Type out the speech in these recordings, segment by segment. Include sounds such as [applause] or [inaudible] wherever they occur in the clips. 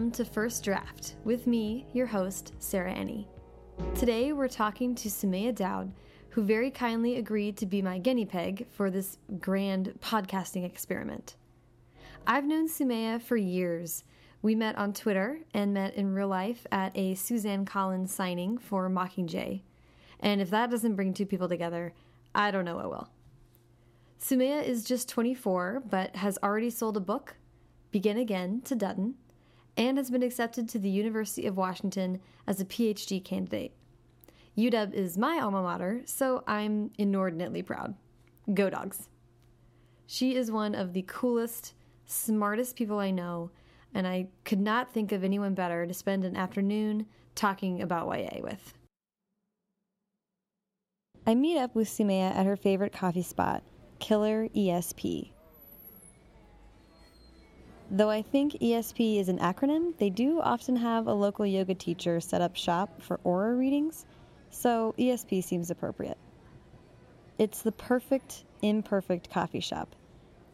Welcome to First Draft with me, your host, Sarah Ennie. Today we're talking to Sumayyah Daud, who very kindly agreed to be my guinea pig for this grand podcasting experiment. I've known Sumayyah for years. We met on Twitter and met in real life at a Suzanne Collins signing for Mockingjay. And if that doesn't bring two people together, I don't know what will. Sumayyah is just 24, but has already sold a book, Begin Again, to Dutton, and has been accepted to the University of Washington as a PhD candidate. UW is my alma mater, so I'm inordinately proud. Go Dogs. She is one of the coolest, smartest people I know, and I could not think of anyone better to spend an afternoon talking about YA with. I meet up with Sumayyah at her favorite coffee spot, Killer ESP. Though I think ESP is an acronym, they do often have a local yoga teacher set up shop for aura readings, so ESP seems appropriate. It's the perfect, imperfect coffee shop.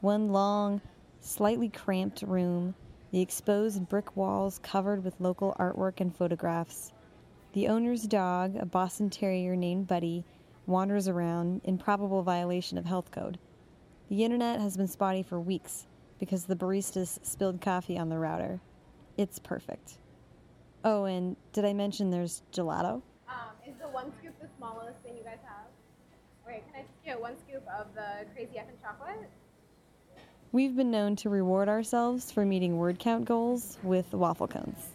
One long, slightly cramped room, the exposed brick walls covered with local artwork and photographs. The owner's dog, a Boston Terrier named Buddy, wanders around in probable violation of health code. The internet has been spotty for weeks because the baristas spilled coffee on the router. It's perfect. Oh, and did I mention there's gelato? Um, is the one scoop the smallest thing you guys have? Wait, can I just get one scoop of the crazy effing chocolate? We've been known to reward ourselves for meeting word count goals with waffle cones.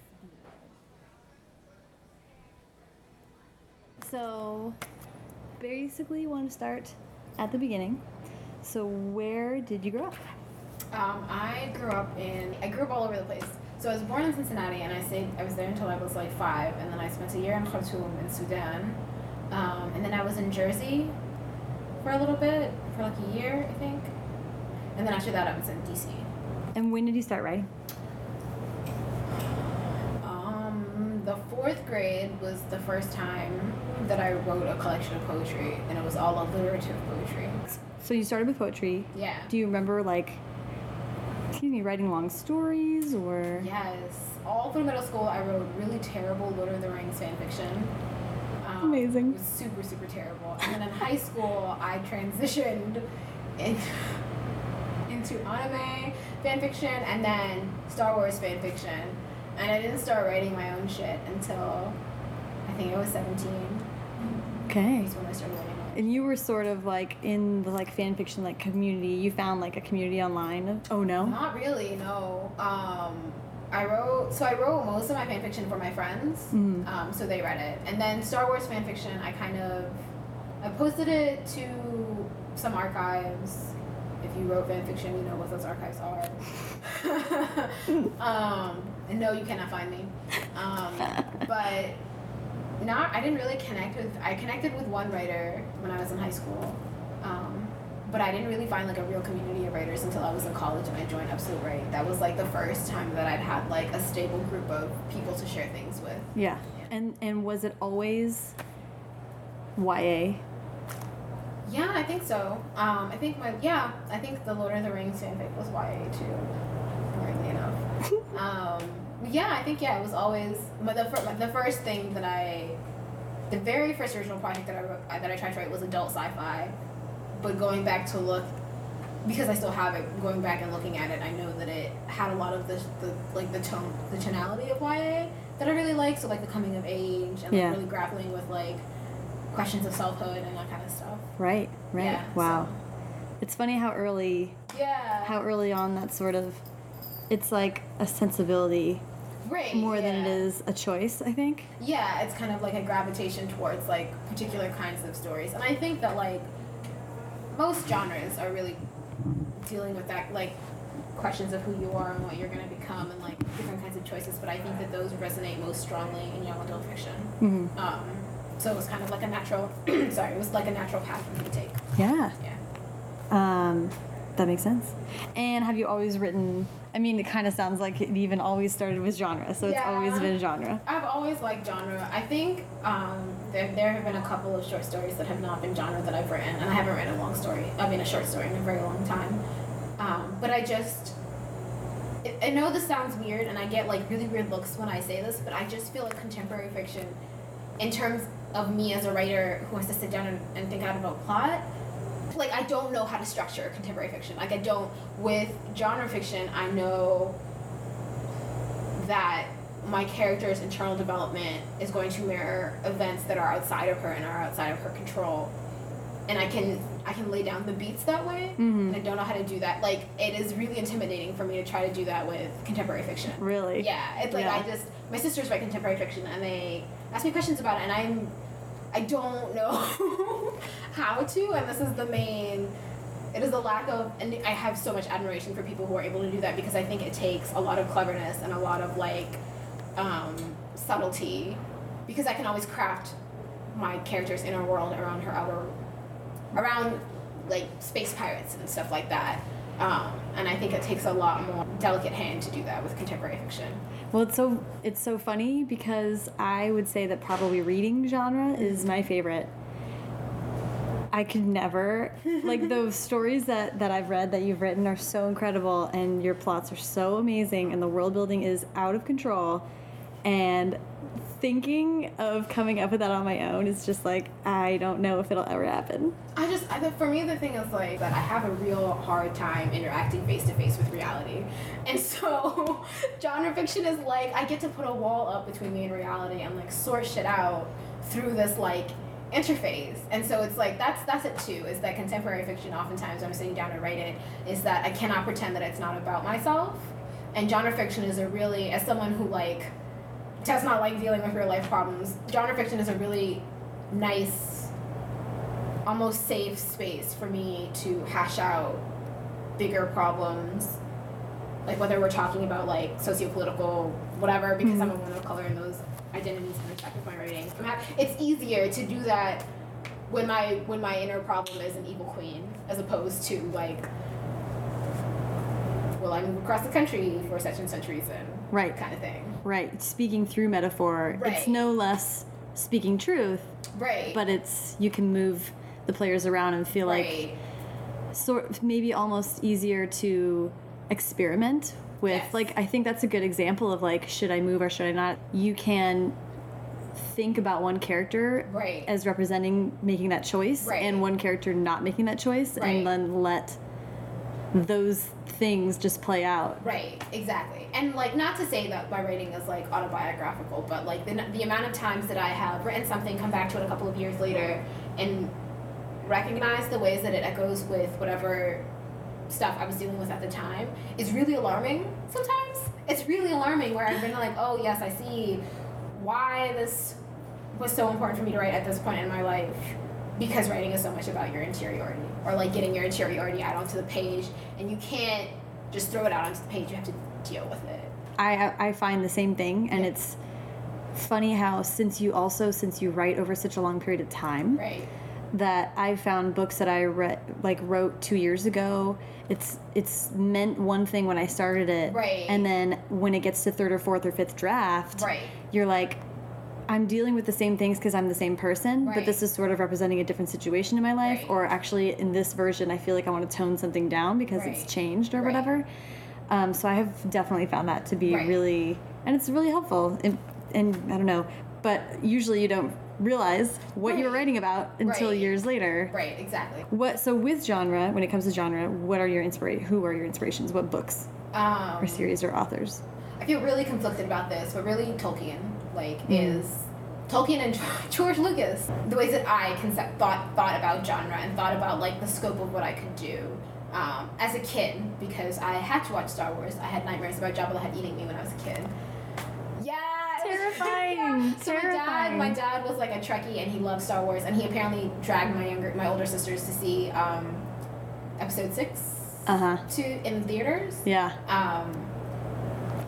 So, basically, want to start at the beginning. So, where did you grow up? Um, I grew up in, I grew up all over the place. So I was born in Cincinnati and I stayed, I was there until I was like five. And then I spent a year in Khartoum in Sudan. Um, and then I was in Jersey for a little bit, for like a year, I think. And then after that, I was in DC. And when did you start writing? Um, the fourth grade was the first time that I wrote a collection of poetry, and it was all alliterative poetry. So you started with poetry. Yeah. Do you remember like excuse me, writing long stories or Yes. All through middle school I wrote really terrible Lord of the Rings fan fiction. Um, Amazing. It was super, super terrible. And then in high school I transitioned in, into anime fan fiction and then Star Wars fan fiction. And I didn't start writing my own shit until I think I was 17. Okay. That's when I started writing. And you were sort of like in the like fan fiction like community. You found like a community online. Oh no. Not really, no. Um, I wrote, so I wrote most of my fan fiction for my friends, Mhm. um, so they read it. And then Star Wars fan fiction, I kind of, I posted it to some archives. If you wrote fan fiction, you know what those archives are. [laughs] um, and no, you cannot find me. Um, [laughs] but not, I didn't really connect with, I connected with one writer when I was in high school. Um, but I didn't really find like a real community of writers until I was in college and I joined Absolute Write. That was like the first time that I'd had like a stable group of people to share things with. Yeah. And and was it always YA? Yeah, I think so. Um, I think my yeah, I think the Lord of the Rings fanfic was YA too. Weirdly enough. [laughs] um, yeah, I think yeah, it was always. But the the first thing that I, the very first original project that I wrote, that I tried to write was adult sci-fi, but going back to look, because I still have it. Going back and looking at it, I know that it had a lot of the, the like the tone, the tonality of YA that I really like. So like the coming of age and Yeah. like really grappling with like questions of selfhood and that kind of stuff. Right. Right. Yeah, wow. so- It's funny how early Yeah. how early on that sort of it's like a sensibility Right. more than it is a choice, I think. Yeah, it's kind of like a gravitation towards like particular kinds of stories, and I think that like most genres are really dealing with that like questions of who you are and what you're going to become and like different kinds of choices. But I think that those resonate most strongly in young adult fiction. Mhm. Um, so it was kind of like a natural. [clears throat] sorry, it was like a natural path for me to take. Yeah. Yeah. Um, that makes sense. And have you always written? I mean, it kind of sounds like it even always started with genre, so it's always been genre. I've always liked genre. I think um, there, there have been a couple of short stories that have not been genre that I've written, and I haven't written a long story. I mean, a short story in a very long time. Um, but I just, I- I know this sounds weird, and I get like really weird looks when I say this, but I just feel like contemporary fiction, in terms of me as a writer who has to sit down and, and think out about plot, like I don't know how to structure contemporary fiction. Like I don't with genre fiction. I know that my character's internal development is going to mirror events that are outside of her and are outside of her control, and I can I can lay down the beats that way. Mhm. And I don't know how to do that. Like it is really intimidating for me to try to do that with contemporary fiction. Really? Yeah, it's like Yeah. I just my sisters write contemporary fiction and they ask me questions about it and I'm I don't know [laughs] how to and this is the main it is the lack of and I have so much admiration for people who are able to do that because I think it takes a lot of cleverness and a lot of like um, subtlety because I can always craft my character's inner world around her outer around like space pirates and stuff like that. Um, and I think it takes a lot more delicate hand to do that with contemporary fiction. Well, it's so it's so funny because I would say that probably reading genre is my favorite. I could never like [laughs] those stories that that I've read that you've written are so incredible and your plots are so amazing and the world building is out of control and thinking of coming up with that on my own is just like I don't know if it'll ever happen. I just, I, for me, the thing is like that I have a real hard time interacting face to face with reality. And [laughs] so, genre fiction is like, I get to put a wall up between me and reality and like sort shit out through this like interface. And so it's like, that's, that's it too, is that contemporary fiction, oftentimes when I'm sitting down to write it, is that I cannot pretend that it's not about myself. And genre fiction is a really, as someone who like, does not like dealing with real life problems, genre fiction is a really nice almost safe space for me to hash out bigger problems. Like whether we're talking about like socio-political whatever because mm-hmm. i'm a woman of color and those identities intersect with my writing. It's easier to do that when my when my inner problem is an evil queen as opposed to like well i move across the country for such and such reason Right. kind of thing Right. Speaking through metaphor, it's no less speaking truth, right but it's you can move the players around and feel like right sort maybe almost easier to experiment with Yes. like i think that's a good example of like should i move or should i not you can think about one character Right. as representing making that choice Right. and one character not making that choice Right. and then let those things just play out Right, exactly. And like not to say that my writing is like autobiographical, but like the, the amount of times that I have written something, come back to it a couple of years later, and recognize the ways that it echoes with whatever stuff I was dealing with at the time is really alarming sometimes. It's really alarming where I've been like, oh yes, I see why this was so important for me to write at this point in my life because writing is so much about your interiority or like getting your interiority out onto the page and you can't just throw it out onto the page you have to deal with it I I find the same thing, and Yeah. it's funny how since you also since you write over such a long period of time, right that I found books that I read like wrote two years ago. It's it's meant one thing when I started it, Right. And then when it gets to third or fourth or fifth draft, Right. You're like, I'm dealing with the same things because I'm the same person, but this is sort of representing a different situation in my life. Right. Or actually, in this version, I feel like I want to tone something down because it's changed or Right. whatever. Um, so I have definitely found that to be Right. really, and it's really helpful. And, and I don't know, but usually you don't realize what you were writing about until Right. years later. right exactly What so with genre, when it comes to genre, what are your inspira- Who are your inspirations? What books um, or series or authors? I feel really conflicted about this, but really Tolkien like Mm. is Tolkien and [laughs] George Lucas. The ways that I concept thought thought about genre and thought about like the scope of what I could do um, as a kid because I had to watch Star Wars. I had nightmares about Jabba the Hutt eating me when I was a kid. Yeah, [laughs] Terrifying, yeah. So my dad, my dad was like a Trekkie and he loved Star Wars and he apparently dragged my younger, my older sisters to see um, Episode Six Uh huh. to in theaters. Yeah. Um,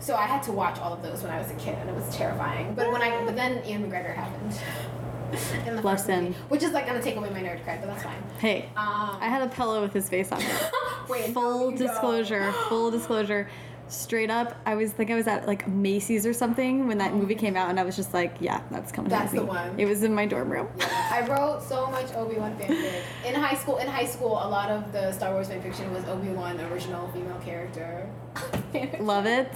so I had to watch all of those when I was a kid, and it was terrifying. But when I, but then Ewan McGregor happened. [laughs] In the Bless first movie, him. which is like gonna take away my nerd cred, but that's fine. Hey, Um, I had a pillow with his face on it. [laughs] wait, full disclosure. Full disclosure. Straight up, I was think I was at like Macy's or something when that movie came out, and I was just like, yeah, that's coming. That's with the one. It was in my dorm room. [laughs] I wrote so much Obi Wan fanfic in high school. In high school, a lot of the Star Wars fanfiction was Obi Wan, original female character. [laughs] Love it.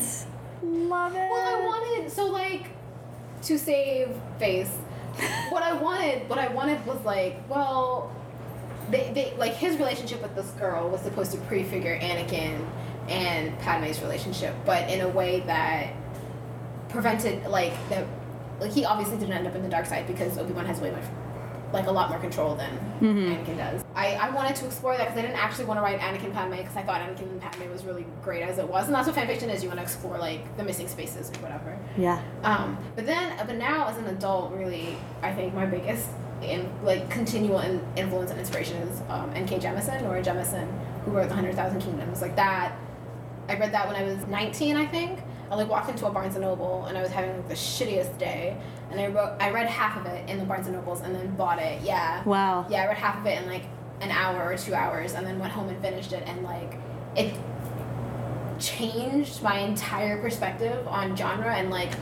Love it. Well, I wanted so like to save face. what I wanted, what I wanted was like, well, they, they like his relationship with this girl was supposed to prefigure Anakin and Padme's relationship, but in a way that prevented like that. Like he obviously didn't end up in the dark side because Obi Wan has way much, like a lot more control than Mhm. Anakin does. I, I wanted to explore that because I didn't actually want to write Anakin Padme because I thought Anakin and Padme was really great as it was, and that's what fanfiction is. You want to explore like the missing spaces or whatever. Yeah. Um, but then, but now as an adult, really, I think my biggest in like continual in, influence and inspiration is um, N.K. Jemisin, Nora Jemisin, who wrote The Hundred Thousand Kingdoms. Like that, I read that when I was 19, I think. I like walked into a Barnes and Noble and I was having like the shittiest day, and I wrote, I read half of it in the Barnes and Nobles and then bought it. Yeah. Wow. Yeah, I read half of it in like an hour or two hours, and then went home and finished it, and like it changed my entire perspective on genre and like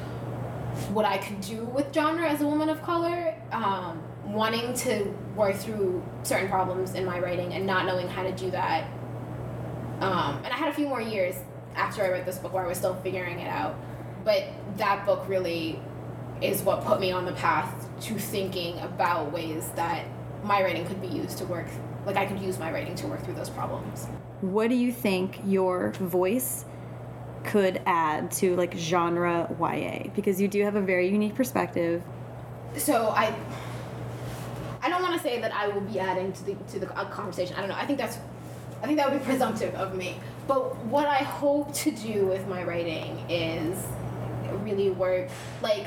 what I could do with genre as a woman of color. Um, wanting to work through certain problems in my writing and not knowing how to do that. Um, and I had a few more years after I read this book where I was still figuring it out. But that book really is what put me on the path to thinking about ways that my writing could be used to work like I could use my writing to work through those problems. What do you think your voice could add to like genre YA? Because you do have a very unique perspective. So I I don't want to say that I will be adding to the to the uh, conversation. I don't know. I think that's I think that would be presumptive of me. But what I hope to do with my writing is really work like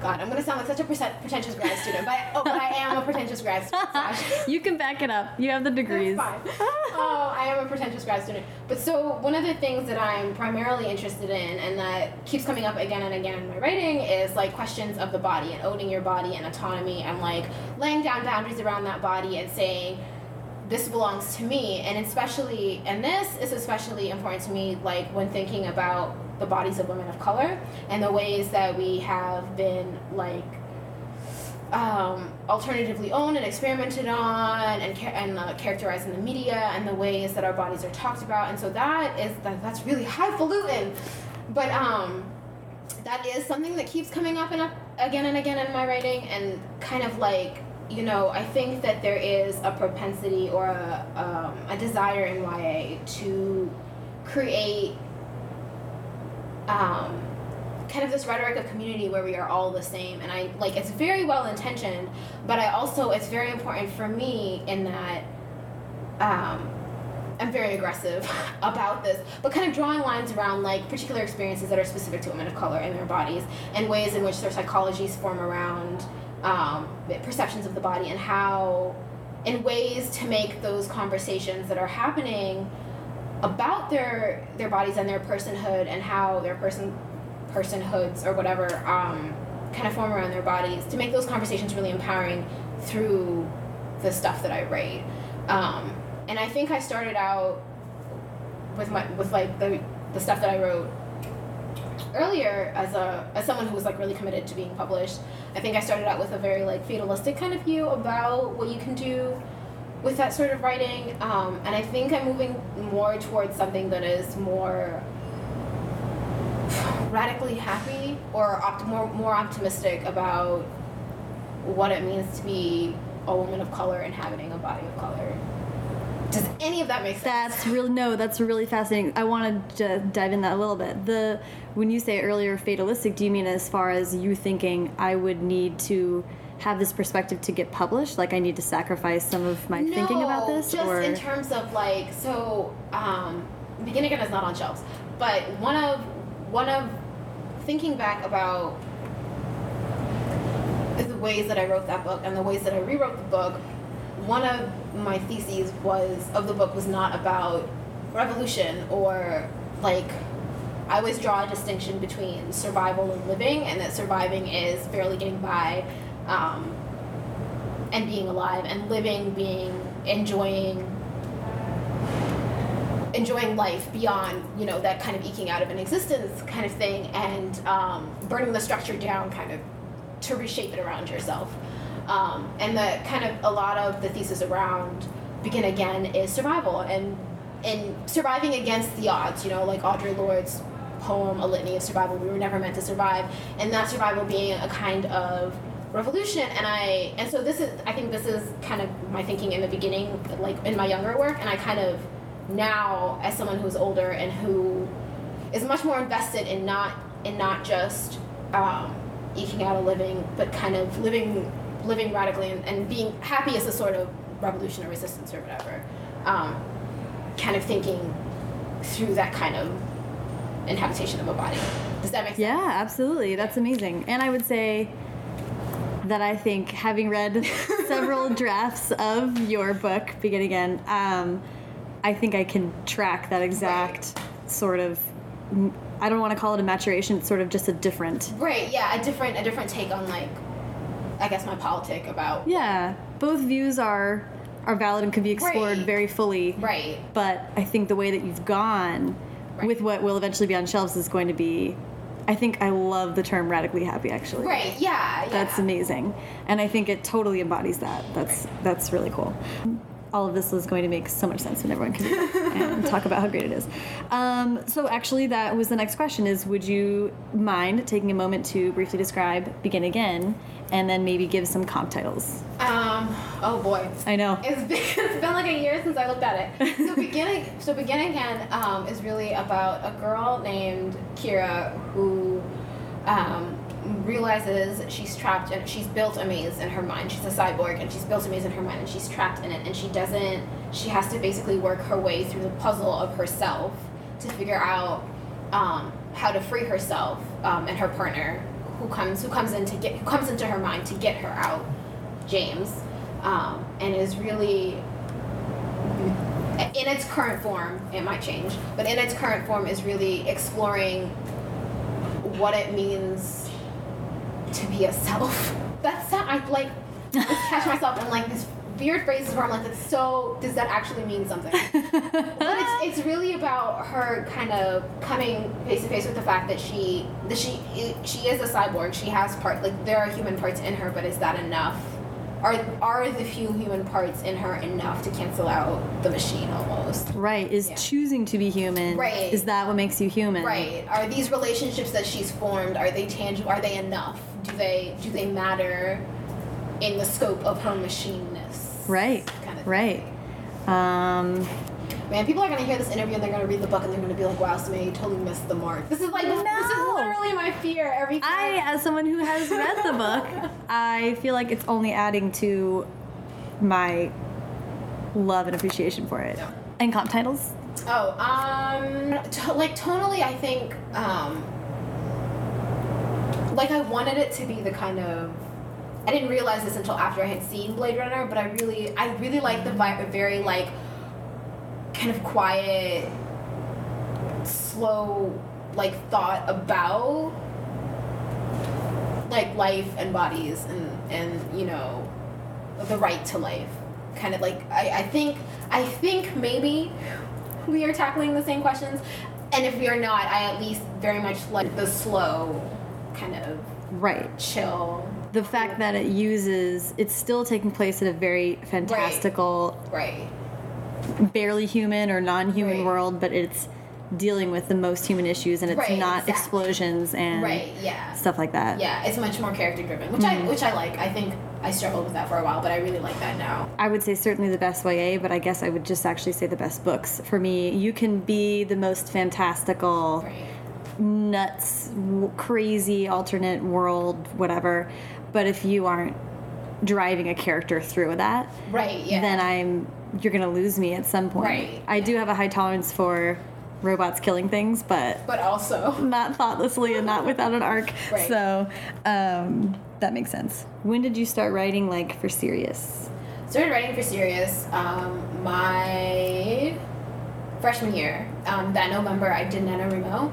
God, I'm gonna sound like such a pretentious grad student, but oh, but I am a pretentious grad student. [laughs] You can back it up. You have the degrees. That's fine. [laughs] oh, I am a pretentious grad student. But so one of the things that I'm primarily interested in and that keeps coming up again and again in my writing is like questions of the body and owning your body and autonomy and like laying down boundaries around that body and saying this belongs to me and especially and this is especially important to me like when thinking about the bodies of women of color and the ways that we have been like um, alternatively owned and experimented on and, and uh, characterized in the media and the ways that our bodies are talked about and so that is that, that's really highfalutin. But um, that is something that keeps coming up and up again and again in my writing and kind of like you know i think that there is a propensity or a, um, a desire in ya to create um, kind of this rhetoric of community where we are all the same. And i like it's very well intentioned but i also it's very important for me in that um, i'm very aggressive [laughs] about this but kind of drawing lines around like particular experiences that are specific to women of color and their bodies and ways in which their psychologies form around um, perceptions of the body and how in ways to make those conversations that are happening about their their bodies and their personhood and how their person personhoods or whatever um, kind of form around their bodies to make those conversations really empowering through the stuff that I write. Um, and I think I started out with my with like the the stuff that I wrote earlier as a as someone who was like really committed to being published. I think I started out with a very like fatalistic kind of view about what you can do with that sort of writing, um, and I think I'm moving more towards something that is more radically happy or opt- more more optimistic about what it means to be a woman of color inhabiting a body of color. Does any of that make sense? That's really no. That's really fascinating. I want to dive in that a little bit. The when you say earlier fatalistic, do you mean as far as you thinking I would need to have this perspective to get published? Like I need to sacrifice some of my thinking about this, just or in terms of like so. Um, Beginning Again is not on shelves, but one of one of thinking back about is the ways that I wrote that book and the ways that I rewrote the book. One of my theses was of the book was not about revolution or like I always draw a distinction between survival and living, and that surviving is barely getting by, um, and being alive, and living being enjoying enjoying life beyond you know that kind of eking out of an existence kind of thing, and um, burning the structure down kind of to reshape it around yourself. Um, and the kind of a lot of the thesis around begin again is survival and in surviving against the odds. You know, like Audre Lorde's poem, A Litany of Survival. We were never meant to survive, and that survival being a kind of revolution and i and so this is i think this is kind of my thinking in the beginning like in my younger work and i kind of now as someone who's older and who is much more invested in not in not just um, eking out a living but kind of living living radically and, and being happy as a sort of revolution or resistance or whatever um, kind of thinking through that kind of inhabitation of a body does that make sense Yeah, absolutely. That's amazing. And I would say that I think, having read [laughs] several [laughs] drafts of your book, Begin Again, um, I think I can track that exact sort of. I don't want to call it a maturation. It's sort of just a different. Right. Yeah. A different a different take on like, I guess my politic about. Yeah, both views are are valid and can be explored Right. very fully. Right. But I think the way that you've gone Right. with what will eventually be on shelves is going to be. I think I love the term radically happy. Actually. Right. Yeah. yeah. That's amazing, and I think it totally embodies that. That's that's really cool. All of this is going to make so much sense when everyone can [laughs] and talk about how great it is. Um, so actually, that was the next question: is Would you mind taking a moment to briefly describe "Begin Again" and then maybe give some comp titles? Um. Oh boy. I know. [laughs] It's been, it's been like a year since I looked at it. [laughs] So beginning, so begin again um, is really about a girl named Kira who um, realizes she's trapped and she's built a maze in her mind. She's a cyborg and she's built a maze in her mind and she's trapped in it and she doesn't. She has to basically work her way through the puzzle of herself to figure out um, how to free herself um, and her partner who comes who comes in to get who comes into her mind to get her out. James, um, and is really in its current form. It might change, but in its current form is really exploring what it means to be a self. That's not, I like catch myself in like these weird phrases where I'm like, that's so. Does that actually mean something? [laughs] but it's, it's really about her kind of coming face to face with the fact that she that she she is a cyborg. She has part like there are human parts in her, but is that enough? Are are the few human parts in her enough to cancel out the machine almost? Right. Is Yeah. choosing to be human. Right. Is that what makes you human? Right. Are these relationships that she's formed are they tangible? Are they enough? Do they do they matter in the scope of her machineness? Right. Kind of Right. Um, Man, people are gonna hear this interview and they're gonna read the book and they're gonna be like, "Wow, Samay, you totally missed the mark." This is like this is No. literally my fear every time. I, as someone who has read the book, [laughs] I feel like it's only adding to my love and appreciation for it. And comp titles? Oh, um, to, like tonally, I think, um, like I wanted it to be the kind of. I didn't realize this until after I had seen Blade Runner, but I really, I really like the vibe, very like, kind of quiet, slow, like thought about, like life and bodies and and you know, the right to life. Kind of like I, I think I think maybe we are tackling the same questions, and if we are not, I at least very much like the slow, kind of Right. chill. The fact that it uses, it's still taking place in a very fantastical, Right. Barely human or non human Right. world, but it's dealing with the most human issues and it's Right, not exactly. explosions and Right. Yeah. stuff like that. Yeah. It's much more character driven, which Mm-hmm. I which I like. I think I struggled with that for a while, but I really like that now. I would say certainly the best YA, but I guess I would just actually say the best books. For me, you can be the most fantastical, Right. nuts, w- crazy alternate world, whatever. But if you aren't driving a character through that, Right. Yeah. then I'm you're gonna lose me at some point. Right, I do have a high tolerance for robots killing things, but but also. [laughs] not thoughtlessly and not without an arc. Right. So um, that makes sense. When did you start writing like for serious? started writing for serious um, my freshman year. Um, that November, I did NaNoWriMo.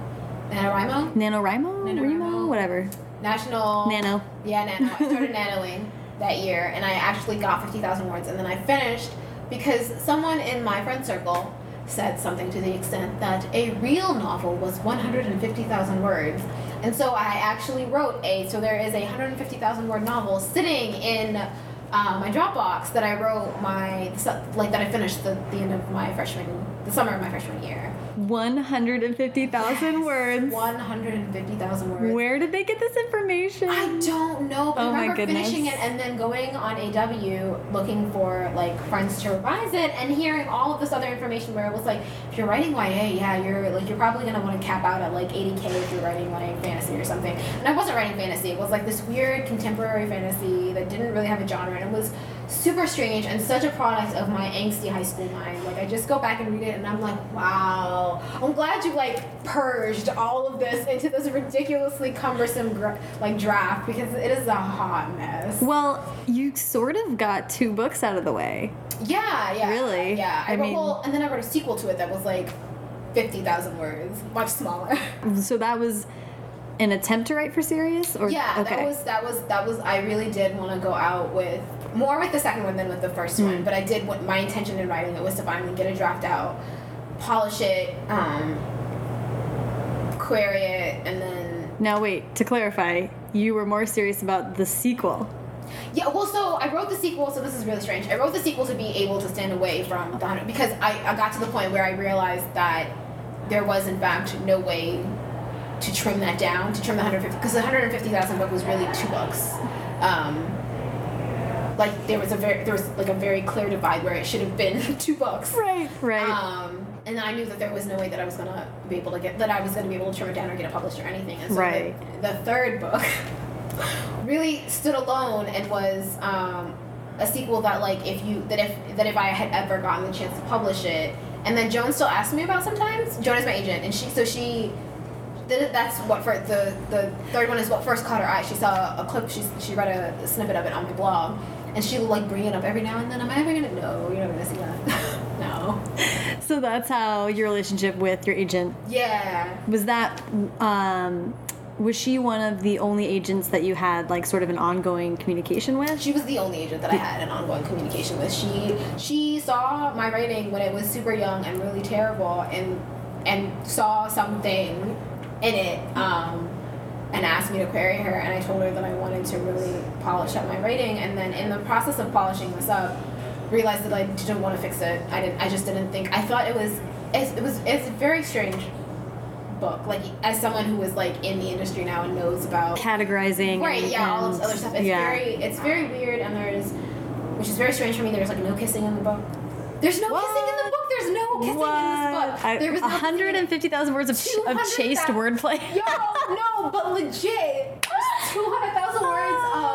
NaNoWriMo? NaNoWriMo? NaNoWriMo. Whatever. National. Nano. Yeah, Nano. I started [laughs] nanoing that year, and I actually got 50,000 words, and then I finished because someone in my friend circle said something to the extent that a real novel was 150,000 words. And so I actually wrote a, so there is a 150,000 word novel sitting in uh, my Dropbox that I wrote my, like that I finished the, the end of my freshman the summer of my freshman year. 150,000 words. 150,000 words. Where did they get this information? I don't know. But Oh I my remember goodness. finishing it and then going on AW looking for like friends to revise it and hearing all of this other information where it was like, if you're writing YA, yeah, you're like you're probably gonna want to cap out at like 80k if you're writing like fantasy or something. And I wasn't writing fantasy. It was like this weird contemporary fantasy that didn't really have a genre and it was super strange and such a product of my angsty high school mind. Like I just go back and read it and I'm like, wow. I'm glad you like purged all of this into this ridiculously cumbersome like draft because it is a hot mess. Well, you sort of got two books out of the way. Yeah, yeah. Really? Yeah. I, I wrote, mean- well, and then I wrote a sequel to it that was like 50,000 words, much smaller. [laughs] So that was an attempt to write for serious or yeah, okay. that was that was that was I really did want to go out with more with the second one than with the first Hmm. one, but I did what my intention in writing it was to finally get a draft out, polish it, um query it and then Now wait, to clarify, you were more serious about the sequel. Yeah, well, so I wrote the sequel, so this is really strange. I wrote the sequel to be able to stand away from the 100 because I, I got to the point where I realized that there was, in fact, no way to trim that down, to trim the 150, because the 150,000 book was really two books. Um, like there was a very there was like a very clear divide where it should have been [laughs] two books. Right. Right. Um, and I knew that there was no way that I was gonna be able to get that I was gonna be able to trim it down or get it published or anything. And so Right. the, the third book [laughs] really stood alone and was um, a sequel that like if you that if that if I had ever gotten the chance to publish it, and then Joan still asks me about sometimes. Joan is my agent, and she so she. That's what for the the third one is what first caught her eye. She saw a clip. She she read a snippet of it on my blog, and she will like bring it up every now and then. Am I ever gonna? No, you're never gonna see that. [laughs] no. so that's how your relationship with your agent Yeah. was that um was she one of the only agents that you had like sort of an ongoing communication with? She was the only agent that I had an ongoing communication with. She she saw my writing when it was super young and really terrible, and and saw something in it, um, and asked me to query her. And I told her that I wanted to really polish up my writing. And then in the process of polishing this up, realized that I didn't want to fix it. I didn't. I just didn't think. I thought it was. It's, it was. It's a very strange book. Like as someone who is like in the industry now and knows about Categorizing. Right, and- yeah, all this other stuff. It's yeah. very it's very weird and there's which is very strange for me, there's like no kissing in the book. There's no kissing in the book, there's no kissing in this book. I- there was no 150,000 words of, of 200,000 chaste wordplay. Yo, no, but legit. 200,000 words of.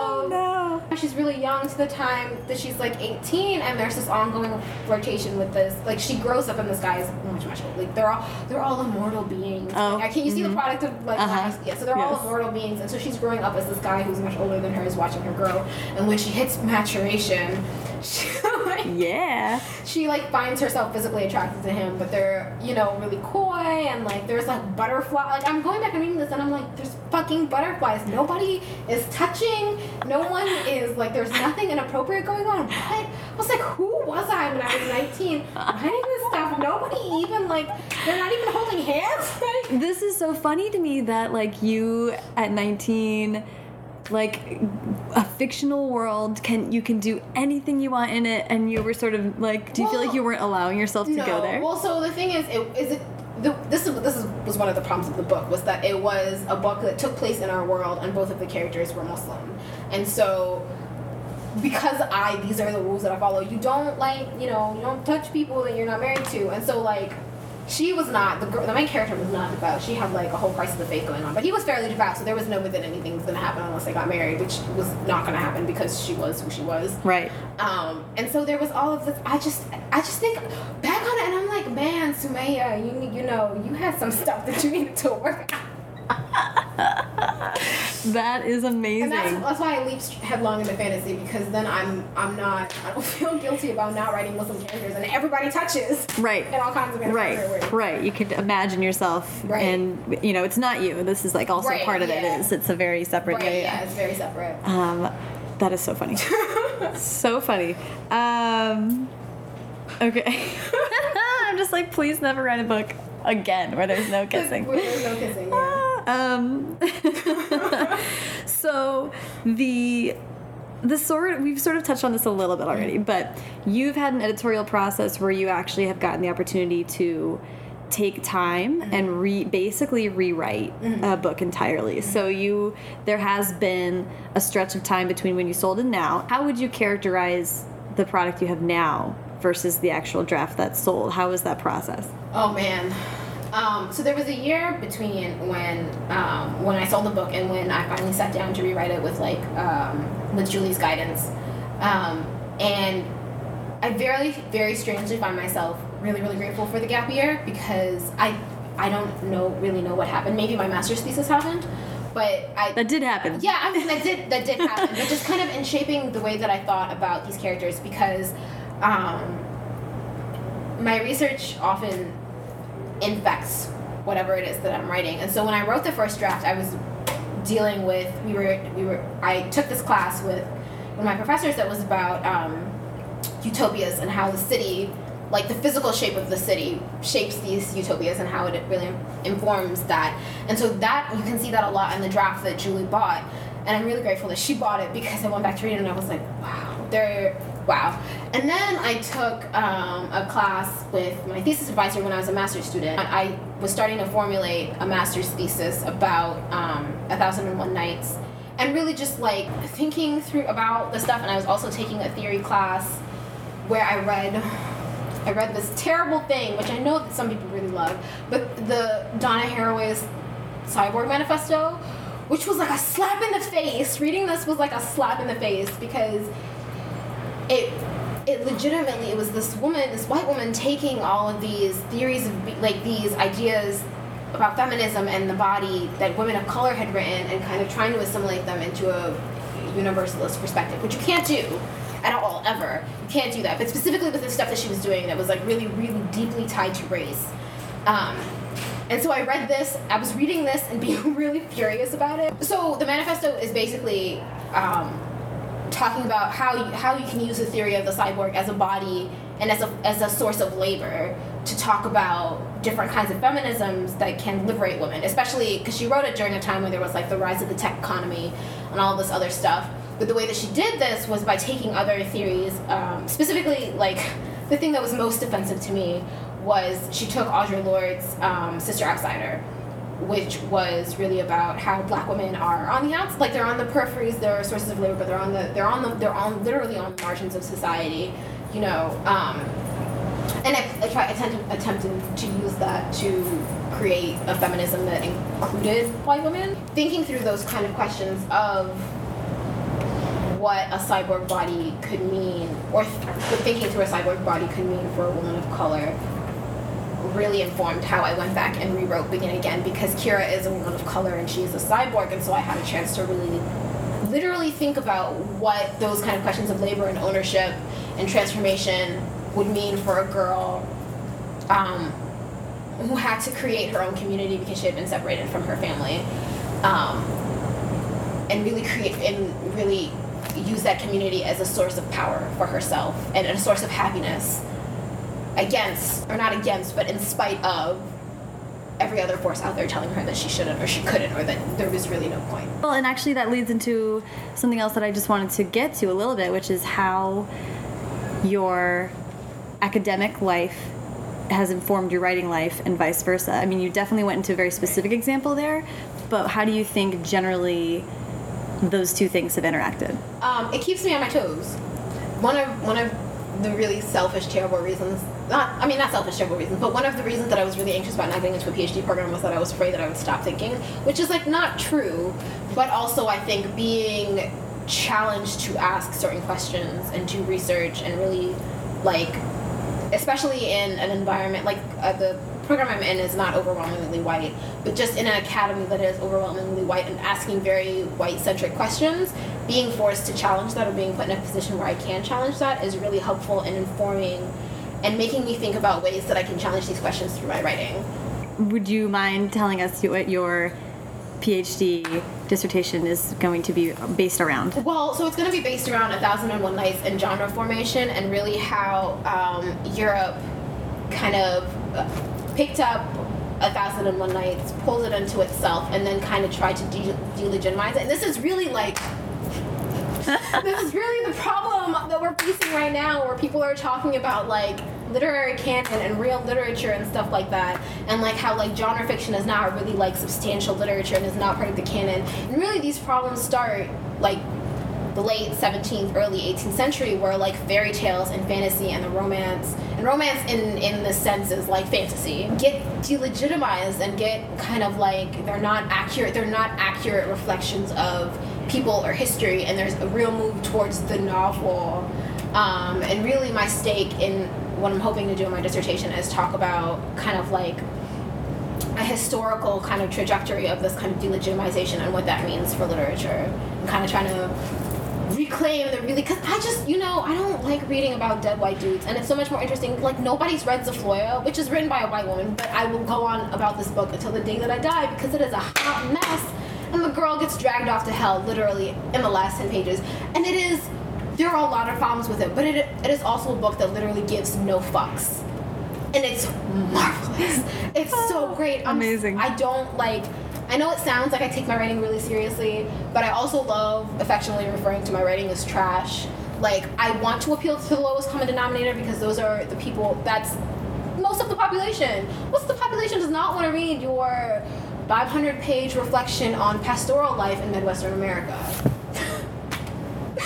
She's really young to the time that she's like 18, and there's this ongoing flirtation with this. Like she grows up, and this guy is much, much older. Like they're all they're all immortal beings. Oh, Like, can you see the mhm. product of like Uh-huh. Yeah, so they're all immortal beings, and so she's growing up as this guy who's much older than her is watching her grow. And when she hits maturation, [laughs] she like Yeah. she like finds herself physically attracted to him, but they're you know really coy and like there's like butterfly. Like I'm going back and reading this and I'm like, there's fucking butterflies. Nobody is touching. No one [laughs] is like, there's nothing inappropriate going on. What? I was like, who was I when I was 19 writing this stuff? Nobody even like, they're not even holding hands. [laughs] Like, This is so funny to me that like you at 19 like a fictional world can you can do anything you want in it and you were sort of like do you feel like you weren't allowing yourself to no. go there? Well, so the thing is, it is it. The, this is this is, was one of the problems of the book was that it was a book that took place in our world and both of the characters were Muslim, and so because I these are the rules that I follow. You don't like you know you don't touch people that you're not married to, and so like she was not the girl. The main character was not devout. She had like a whole crisis of faith going on, but he was fairly devout. So there was no way that anything was going to happen unless they got married, which was not going to happen because she was who she was. right. Um, and so there was all of this. I just, I just think back on it, and I'm like, man, Sumayyah, you, you know, you had some stuff that you needed to work. [laughs] [laughs] That is amazing. And that's, that's why I leap headlong into fantasy because then I'm, I'm not, I don't [laughs] feel guilty about not writing Muslim characters, and everybody touches. Right. In all kinds of Right, ways. right. You could imagine yourself, Right. and you know, it's not you. This is like also Right, part of yeah. it. Is it's a very separate. Right. yeah. it's very separate. Um, that is so funny. [laughs] so funny. Um, okay. I'm just like, please never write a book again where there's no kissing. Where there's no kissing. Yeah. Um, [laughs] so the the sort we've sort of touched on this a little bit already, but you've had an editorial process where you actually have gotten the opportunity to take time mm-hmm. and re basically rewrite mm-hmm. a book entirely. Mm-hmm. So you there has been a stretch of time between when you sold and now. How would you characterize the product you have now versus the actual draft that's sold? How was that process? Oh man. Um, so there was a year between when um, when I sold the book and when I finally sat down to rewrite it with like um, with Julie's guidance, um, and I very very strangely find myself really really grateful for the gap year because I I don't know really know what happened. Maybe my master's thesis happened, but I That did happen. yeah, I mean that did that did happen, but just kind of in shaping the way that I thought about these characters because um, my research often infects whatever it is that I'm writing, and so when I wrote the first draft, I was dealing with we were we were I took this class with one of my professors that was about um, utopias and how the city like the physical shape of the city shapes these utopias and how it really informs that. And so that you can see that a lot in the draft that julie bought. And i'm really grateful that she bought it because i went back to read it and i was like wow they're wow and then i took um, a class with my thesis advisor when i was a master's student i was starting to formulate a master's thesis about um, a thousand and one nights and really just like thinking through about the stuff and i was also taking a theory class where i read I read this terrible thing, which I know that some people really love, but the Donna Haraway's Cyborg Manifesto, which was like a slap in the face. Reading this was like a slap in the face because it it legitimately it was this woman, this white woman taking all of these theories of like these ideas about feminism and the body that women of color had written and kind of trying to assimilate them into a universalist perspective, which you can't do at all ever. You can't do that. But specifically with the stuff that she was doing that was like really, really deeply tied to race. Um, and so I read this. I was reading this and being [laughs] really furious about it. So the manifesto is basically um, talking about how you, how you can use the theory of the cyborg as a body and as a as a source of labor to talk about different kinds of feminisms that can liberate women, especially because she wrote it during a time when there was like the rise of the tech economy and all this other stuff. But the way that she did this was by taking other theories, um, specifically like the thing that was most offensive to me was she took Audre Lorde's um, Sister Outsider, which was really about how black women are on the outs, like they're on the peripheries, they're sources of labor, but they're on the they're on the they're on literally on the margins of society, you know. Um, and I, I try attempt, attempted to use that to create a feminism that included white women. Thinking through those kind of questions of what a cyborg body could mean, or th- thinking through a cyborg body could mean for a woman of color, really informed how I went back and rewrote Begin Again because Kira is a woman of color and she is a cyborg, and so I had a chance to really literally think about what those kind of questions of labor and ownership and transformation would mean for a girl um, who had to create her own community because she had been separated from her family. Um, and really create and really use that community as a source of power for herself and a source of happiness against or not against but in spite of every other force out there telling her that she shouldn't or she couldn't or that there was really no point Well, and actually, that leads into something else that I just wanted to get to a little bit, which is how your academic life has informed your writing life and vice versa. I mean, you definitely went into a very specific example there, but how do you think generally those two things have interacted? um, it keeps me on my toes one of one of the really selfish terrible reasons. Not i mean not selfish terrible reasons but one of the reasons that i was really anxious about not getting into a phd program was that i was afraid that i would stop thinking which is like not true but also i think being challenged to ask certain questions and do research and really like especially in an environment like uh, the program I'm in is not overwhelmingly white, but just in an academy that is overwhelmingly white and asking very white centric questions, being forced to challenge that or being put in a position where I can challenge that is really helpful in informing and making me think about ways that I can challenge these questions through my writing. Would you mind telling us what your PhD dissertation is going to be based around? Well, so it's going to be based around A Thousand and One Nights and genre formation, and really how um, Europe kind of uh, picked up A Thousand and One Nights, pulled it into itself, and then kind of tried to de- delegitimize it. And this is really like [laughs] this is really the problem that we're facing right now, where people are talking about like literary canon and real literature and stuff like that, and like how like genre fiction is not really like substantial literature and is not part of the canon. And really, these problems start like the late 17th, early 18th century, where like fairy tales and fantasy and the romance and romance in in the sense is like fantasy get delegitimized and get kind of like they're not accurate. They're not accurate reflections of people or history, and there's a real move towards the novel. Um, and really, my stake in what I'm hoping to do in my dissertation is talk about kind of like a historical kind of trajectory of this kind of delegitimization and what that means for literature. I'm kind of trying to reclaim the really because I just you know I don't like reading about dead white dudes and it's so much more interesting like nobody's read Zofloya which is written by a white woman but I will go on about this book until the day that I die because it is a hot mess and the girl gets dragged off to hell literally in the last 10 pages and it is there are a lot of problems with it but it, it is also a book that literally gives no fucks and it's marvelous [laughs] it's so great I'm, Amazing. I don't like I know it sounds like I take my writing really seriously, but I also love affectionately referring to my writing as trash. Like, I want to appeal to the lowest common denominator because those are the people that's most of the population. Most of the population does not want to read your 500 page reflection on pastoral life in Midwestern America.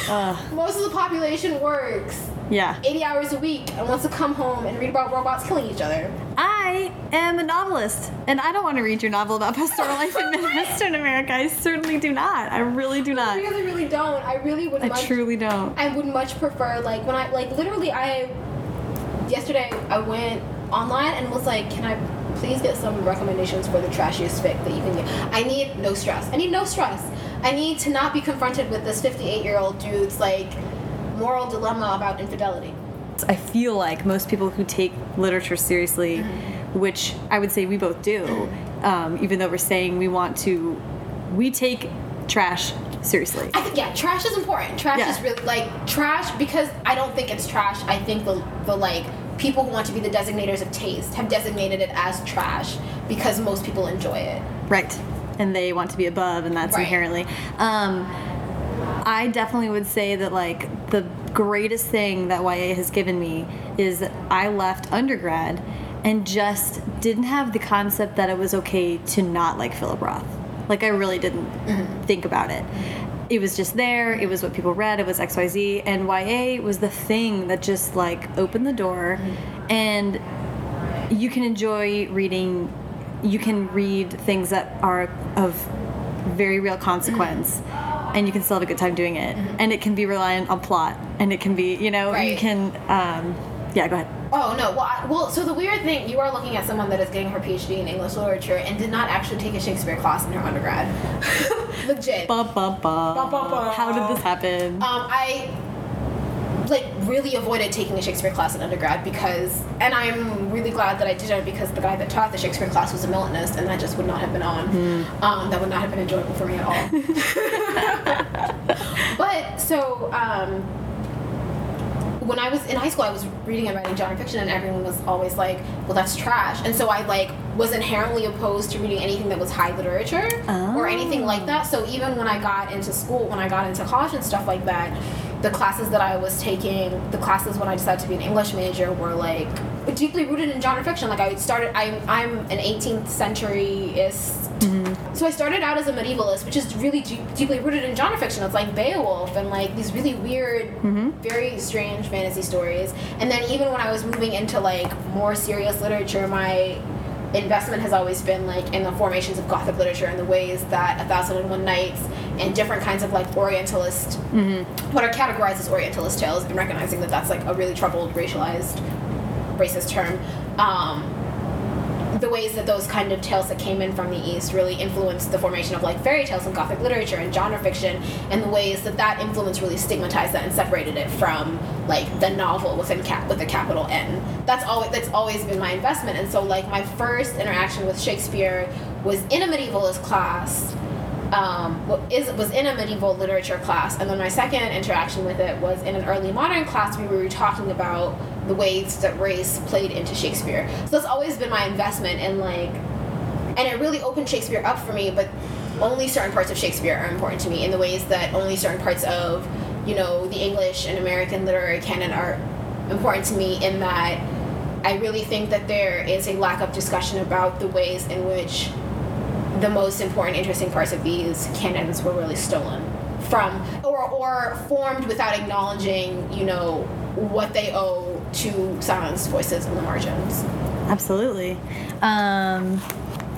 Uh, Most of the population works yeah. 80 hours a week and wants to come home and read about robots killing each other. I am a novelist, and I don't want to read your novel about pastoral life in [laughs] Midwestern America. I certainly do not. I really do not. I really, really don't. I really would I much truly don't. I would much prefer like when I like literally I yesterday I went online and was like, can I please get some recommendations for the trashiest fic that you can get? I need no stress. I need no stress. I need to not be confronted with this 58 year old dude's like moral dilemma about infidelity. I feel like most people who take literature seriously, Mm-hmm. which I would say we both do, um, even though we're saying we want to, we take trash seriously. I think yeah, trash is important. Trash Yeah. is really like trash because I don't think it's trash. I think the the like people who want to be the designators of taste have designated it as trash because most people enjoy it. Right. And they want to be above, and that's Right. inherently. Um, I definitely would say that, like, the greatest thing that YA has given me is that I left undergrad and just didn't have the concept that it was okay to not like Philip Roth. Like, I really didn't think about it. It was just there, it was what people read, it was XYZ, and YA was the thing that just, like, opened the door. Mm-hmm. And you can enjoy reading you can read things that are of very real consequence mm-hmm. and you can still have a good time doing it. Mm-hmm. And it can be reliant on plot and it can be you know you can um, yeah go ahead Oh no! Well, I, well, so the weird thing you are looking at someone that is getting her PhD in English literature and did not actually take a Shakespeare class in her undergrad. [laughs] Legit. ba, ba, ba. Ba, ba, ba. how did this happen Um, I like really avoided taking a Shakespeare class in undergrad because, and I'm really glad that I didn't because the guy that taught the Shakespeare class was a Miltonist, and that just would not have been on. Um, that would not have been enjoyable for me at all. [laughs] [laughs] but so. Um, when I was in high school, I was reading and writing genre fiction, and everyone was always like, "Well, that's trash." And so I like was inherently opposed to reading anything that was high literature or anything oh. like that. So even when I got into school, when I got into college and stuff like that, the classes that I was taking, the classes when I decided to be an English major, were like deeply rooted in genre fiction. Like I started, I'm I'm an 18th centuryist so I started out as a medievalist, which is really deep, deeply rooted in genre fiction. It's like Beowulf and like these really weird, mm-hmm. very strange fantasy stories. And then even when I was moving into like more serious literature, my investment has always been like in the formations of Gothic literature and the ways that A Thousand and One Nights and different kinds of like Orientalist, mm-hmm. what are categorized as Orientalist tales, and recognizing that that's like a really troubled, racialized, racist term. Um, the ways that those kind of tales that came in from the east really influenced the formation of like fairy tales and gothic literature and genre fiction and the ways that that influence really stigmatized that and separated it from like the novel within cap with a capital N that's always that's always been my investment and so like my first interaction with Shakespeare was in a medievalist class um, was in a medieval literature class, and then my second interaction with it was in an early modern class. We were talking about the ways that race played into Shakespeare. So that's always been my investment in like, and it really opened Shakespeare up for me. But only certain parts of Shakespeare are important to me in the ways that only certain parts of you know, the English and American literary canon are important to me in that I really think that there is a lack of discussion about the ways in which the most important, interesting parts of these canons were really stolen from or, or formed without acknowledging, you know, what they owe to silenced voices in the margins. Absolutely. Um,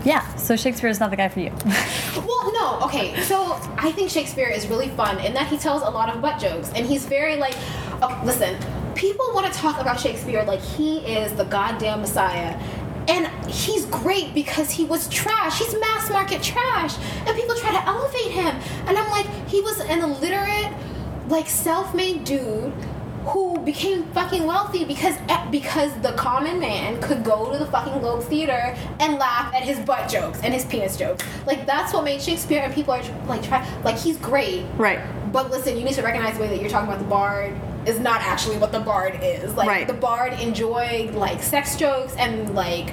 yeah, so Shakespeare is not the guy for you. [laughs] well, no, okay. So I think Shakespeare is really fun in that he tells a lot of butt jokes, and he's very like, oh, listen, people want to talk about Shakespeare like he is the goddamn messiah. And he's great because he was trash. He's mass market trash. And people try to elevate him. And I'm like, he was an illiterate, like self made dude who became fucking wealthy because eh, because the common man could go to the fucking Globe Theater and laugh at his butt jokes and his penis jokes. Like that's what made Shakespeare and people are like try like he's great. Right. But listen, you need to recognize the way that you're talking about the bard is not actually what the bard is. Like right. the bard enjoyed like sex jokes and like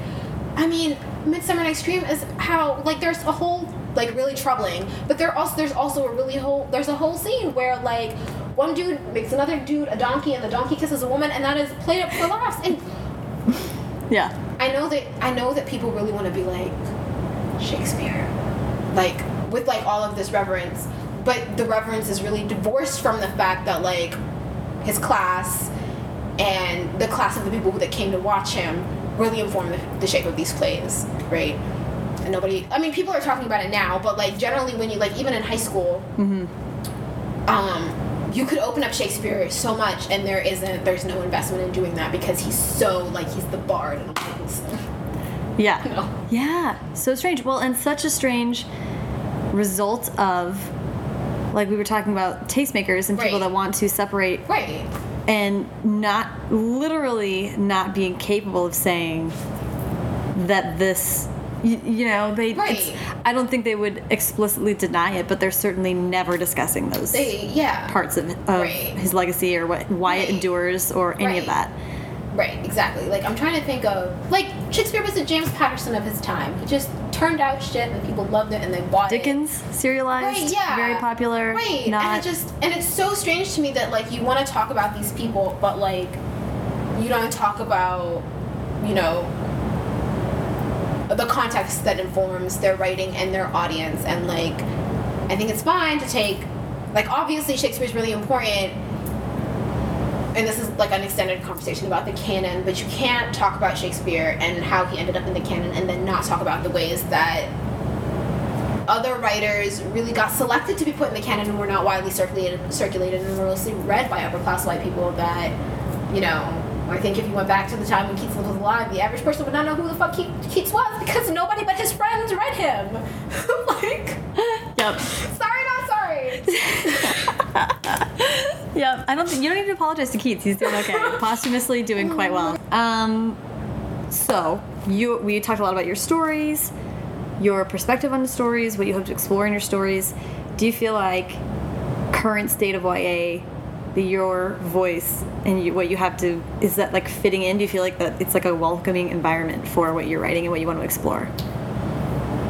I mean, Midsummer Night's Dream is how like there's a whole like really troubling, but there also there's also a really whole there's a whole scene where like one dude makes another dude a donkey and the donkey kisses a woman and that is played up for laughs. And [laughs] yeah. I know that i know that people really want to be like shakespeare. Like with like all of this reverence. But the reverence is really divorced from the fact that like his class and the class of the people that came to watch him really informed the, the shape of these plays right? And nobody i mean people are talking about it now but like generally when you like even in high school mm-hmm. um you could open up Shakespeare so much, and there isn't. There's no investment in doing that because he's so like he's the bard. And so, yeah. [laughs] No. Yeah. So strange. Well, and such a strange result of, like we were talking about, tastemakers and people Right. that want to separate Right. and not literally not being capable of saying that this you, you know they Right. i don't think they would explicitly deny it but they're certainly never discussing those They yeah. parts of, of Right. his legacy or what why it endures or any of that Right. Exactly. Like I'm trying to think of like Shakespeare was the James Patterson of his time. He just turned out shit and people loved it and they bought it. dickens serialized Right, yeah. very popular Right. not And it just and it's so strange to me that like you want to talk about these people, but like you don't talk about you know the context that informs their writing and their audience. And like I think it's fine to take like obviously Shakespeare's really important and this is like an extended conversation about the canon, but you can't talk about Shakespeare and how he ended up in the canon and then not talk about the ways that other writers really got selected to be put in the canon and were not widely circulated circulated and were mostly read by upper class white people that, you know, I think if you went back to the time when Keats was alive, the average person would not know who the fuck Keats was because nobody but his friends read him. [laughs] like, yep. sorry, not sorry. [laughs] yep. I don't think you don't need to apologize to keats he's doing okay. [laughs] Posthumously doing quite well. Um so you we talked a lot about your stories your perspective on the stories what you hope to explore in your stories. Do you feel like current state of ya your voice and you, what you have to is that like fitting in do you feel like that it's like a welcoming environment for what you're writing and what you want to explore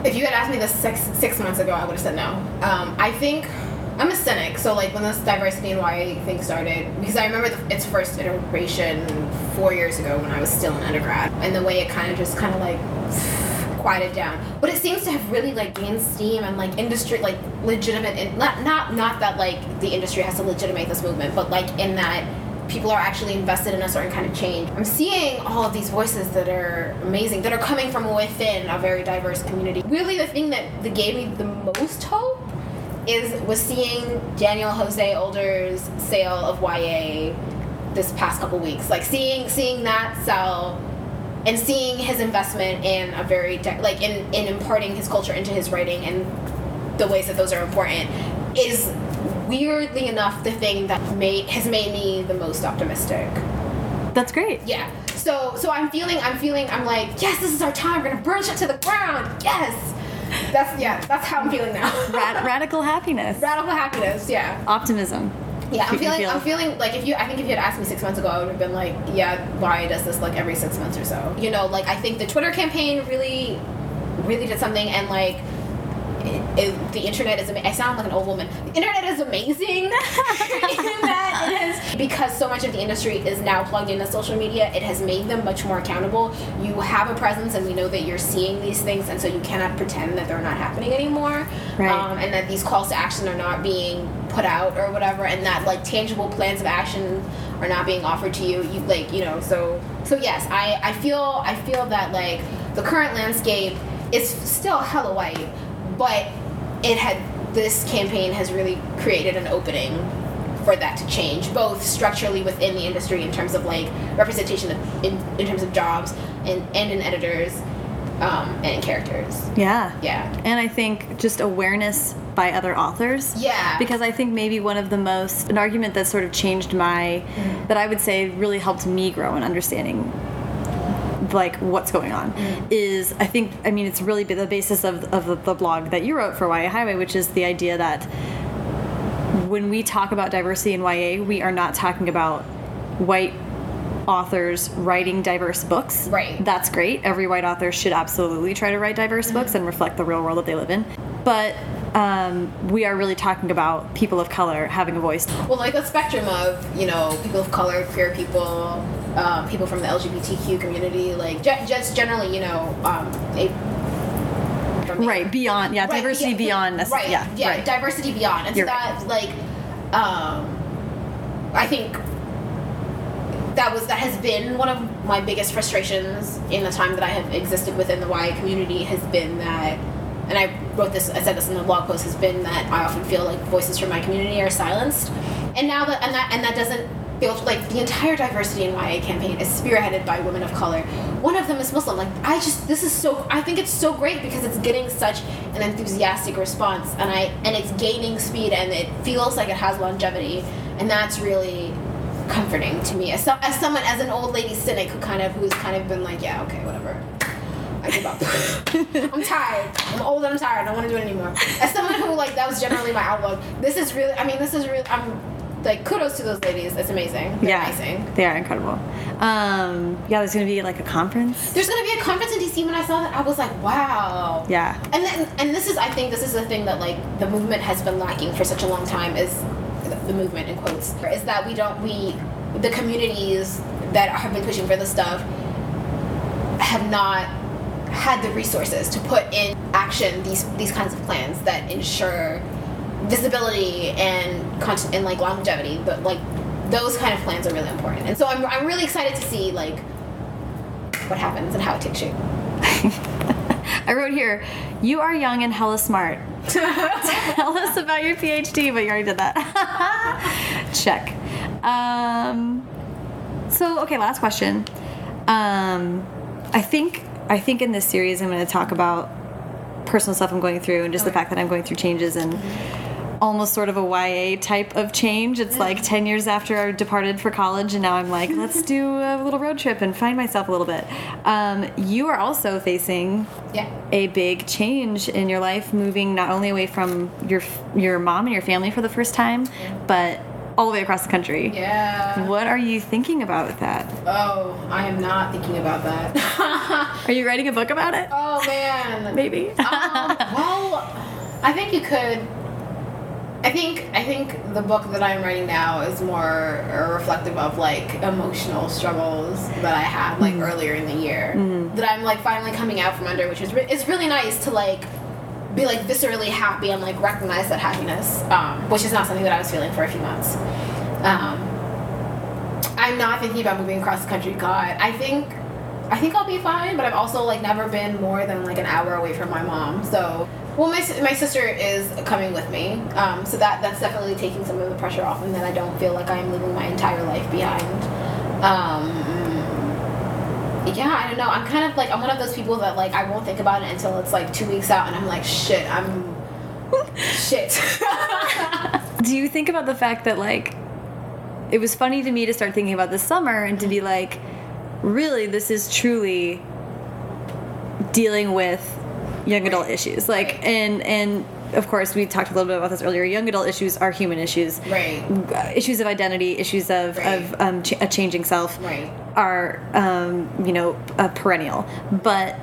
If you had asked me this six six months ago, I would have said no. Um, I think I'm a cynic, so like when this diversity and why thing started, because I remember the, its first iteration four years ago when I was still in undergrad, and the way it kind of just kind of like quieted down. But it seems to have really like gained steam and like industry like legitimate and not not not that like the industry has to legitimate this movement, but like in that people are actually invested in a certain kind of change. I'm seeing all of these voices that are amazing, that are coming from within a very diverse community. Really, the thing that, that gave me the most hope is was seeing Daniel Jose Older's sale of YA this past couple weeks. Like seeing seeing that sell and seeing his investment in a very like in in imparting his culture into his writing and the ways that those are important is weirdly enough the thing that made has made me the most optimistic. that's great Yeah. So so I'm feeling I'm feeling I'm like yes this is our time we're gonna burn shit to the ground yes. That's yeah that's how I'm feeling now. Rad- [laughs] radical happiness Radical happiness. Yeah. optimism Yeah, I'm feeling. feel- I'm feeling like if you, I think if you had asked me six months ago, I would have been like, yeah, why does this like every six months or so? You know, like I think the Twitter campaign really, really did something, and like, it, it, the internet is. ama- I sound like an old woman. The internet is amazing. [laughs] in that it has because so much of the industry is now plugged into social media. It has made them much more accountable. You have a presence, and we know that you're seeing these things, and so you cannot pretend that they're not happening anymore. Right. Um, and that these calls to action are not being put out or whatever, and that like tangible plans of action are not being offered to you. You like you know so so yes, I I feel I feel that like the current landscape is still hella white, but it had this campaign has really created an opening for that to change, both structurally within the industry in terms of like representation of, in, in terms of jobs and, and in editors um, and characters. Yeah. Yeah. And I think just awareness by other authors. Yeah. Because I think maybe one of the most, an argument that sort of changed my, that I would say really helped me grow in understanding like what's going on is I think I mean it's really the basis of, of the, the blog that you wrote for YA Highway which is the idea that when we talk about diversity in YA we are not talking about white authors writing diverse books. Right. that's great. Every white author should absolutely try to write diverse books and reflect the real world that they live in. But um, we are really talking about people of color having a voice. Well, like a spectrum of you know people of color, queer people, um, people from the LGBTQ community, like just generally, you know, um, a, right beyond yeah Right, diversity yeah, beyond right, yeah yeah, right. diversity beyond, and You're so that like, um, I think that was that has been one of my biggest frustrations in the time that I have existed within the YA community has been that, and I wrote this, I said this in the blog post, has been that I often feel like voices from my community are silenced, and now that and that and that doesn't feel like the entire diversity in YA campaign is spearheaded by women of color. One of them is Muslim. Like I just this is so I think it's so great because it's getting such an enthusiastic response and I and it's gaining speed and it feels like it has longevity and that's really comforting to me as, some, as someone as an old lady cynic who kind of who's kind of been like yeah okay whatever I give up. [laughs] I'm tired. I'm old and I'm tired. I don't want to do it anymore. As someone who like that was generally my outlook. This is really. I mean, this is really. I'm like kudos to those ladies. It's amazing. They're yeah amazing. they are incredible um, yeah there's gonna be like a conference There's gonna be a conference in DC. When I saw that, I was like, wow. yeah And then, and this is, I think, this is the thing that like the movement has been lacking for such a long time is the movement in quotes is that we don't we the communities that have been pushing for this stuff have not had the resources to put in action these these kinds of plans that ensure visibility and content and like longevity but like those kind of plans are really important. And so I'm, I'm really excited to see like what happens and how it takes shape [laughs] I wrote here, you are young and hella smart. [laughs] Tell us about your PhD, but you already did that. [laughs] Check. Um, so, okay, last question. Um, I think I think in this series I'm going to talk about personal stuff I'm going through and just the fact that I'm going through changes and almost sort of a YA type of change. It's like 10 years after I departed for college, and now I'm like, [laughs] let's do a little road trip and find myself a little bit. Um, you are also facing yeah a big change in your life, moving not only away from your your mom and your family for the first time, but all the way across the country. yeah What are you thinking about with that? Oh, I am not thinking about that. [laughs] Are you writing a book about it? oh man. Maybe. um, well, I think you could. I think I think the book that I'm writing now is more reflective of like emotional struggles that I had like earlier in the year that I'm like finally coming out from under, which is re- it's really nice to like be like viscerally happy and like recognize that happiness, um, which is not something that I was feeling for a few months. Um, I'm not thinking about moving across the country. God, I think I think I'll be fine, but I've also like never been more than like an hour away from my mom. So, well, my my sister is coming with me, um, so that that's definitely taking some of the pressure off, and then I don't feel like I'm leaving my entire life behind. Um, yeah, I don't know. I'm kind of like I'm one of those people that like I won't think about it until it's like two weeks out, and I'm like, shit, I'm [laughs] shit. Do you think about the fact that like it was funny to me to start thinking about this summer and to be like, really, this is truly dealing with young adult issues. Like, Right. and and of course, we talked a little bit about this earlier. Young adult issues are human issues. right, Uh, Issues of identity, issues of, Right. of um, ch- a changing self right. are, um, you know, uh, perennial. But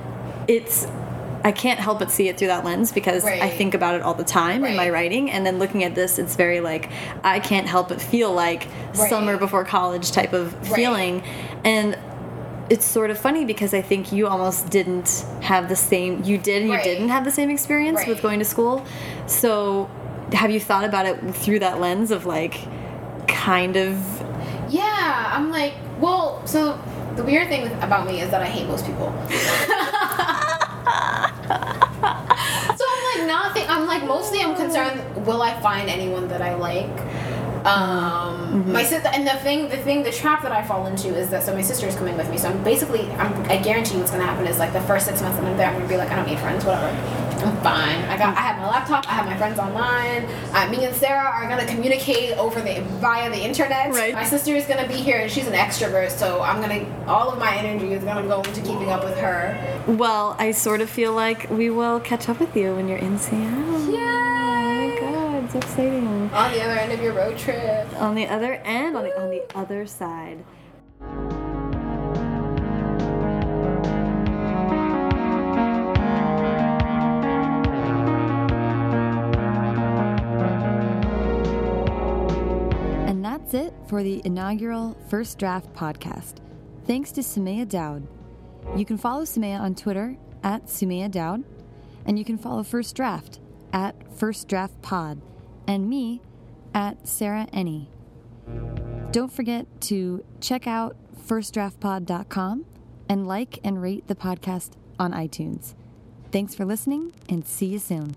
it's I can't help but see it through that lens because I think about it all the time in my writing, and then looking at this, it's very like I can't help but feel like Right. summer before college type of Right. feeling, and it's sort of funny because I think you almost didn't have the same. You did, and you Right. didn't have the same experience with going to school. So, have you thought about it through that lens of like, kind of? Yeah, I'm like, well, so the weird thing with, about me is that I hate most people. [laughs] so I'm like not think I'm like mostly I'm concerned will I find anyone that I like. Um, my sister and the thing the thing the trap that I fall into is that so my sister is coming with me so I'm basically I'm, I guarantee what's gonna happen is like the first six months that I'm there I'm gonna be like I don't need friends whatever I'm fine I got I have my laptop I have my friends online uh, me and Sarah are gonna communicate over the via the internet Right. my sister is gonna be here and she's an extrovert so I'm gonna all of my energy is gonna go into keeping up with her Well, I sort of feel like we will catch up with you when you're in Seattle. Yay! Oh my god, it's exciting. On the other end of your road trip On the other end, on the on the other side. And that's it for the inaugural First Draft podcast. Thanks to Sumayyah Daud. You can follow Sumayyah on Twitter at Sumayyah Daud, and you can follow First Draft at First Draft Pod, and me at Sarah Ennie. Don't forget to check out firstdraftpod.com and like and rate the podcast on iTunes. Thanks for listening and see you soon.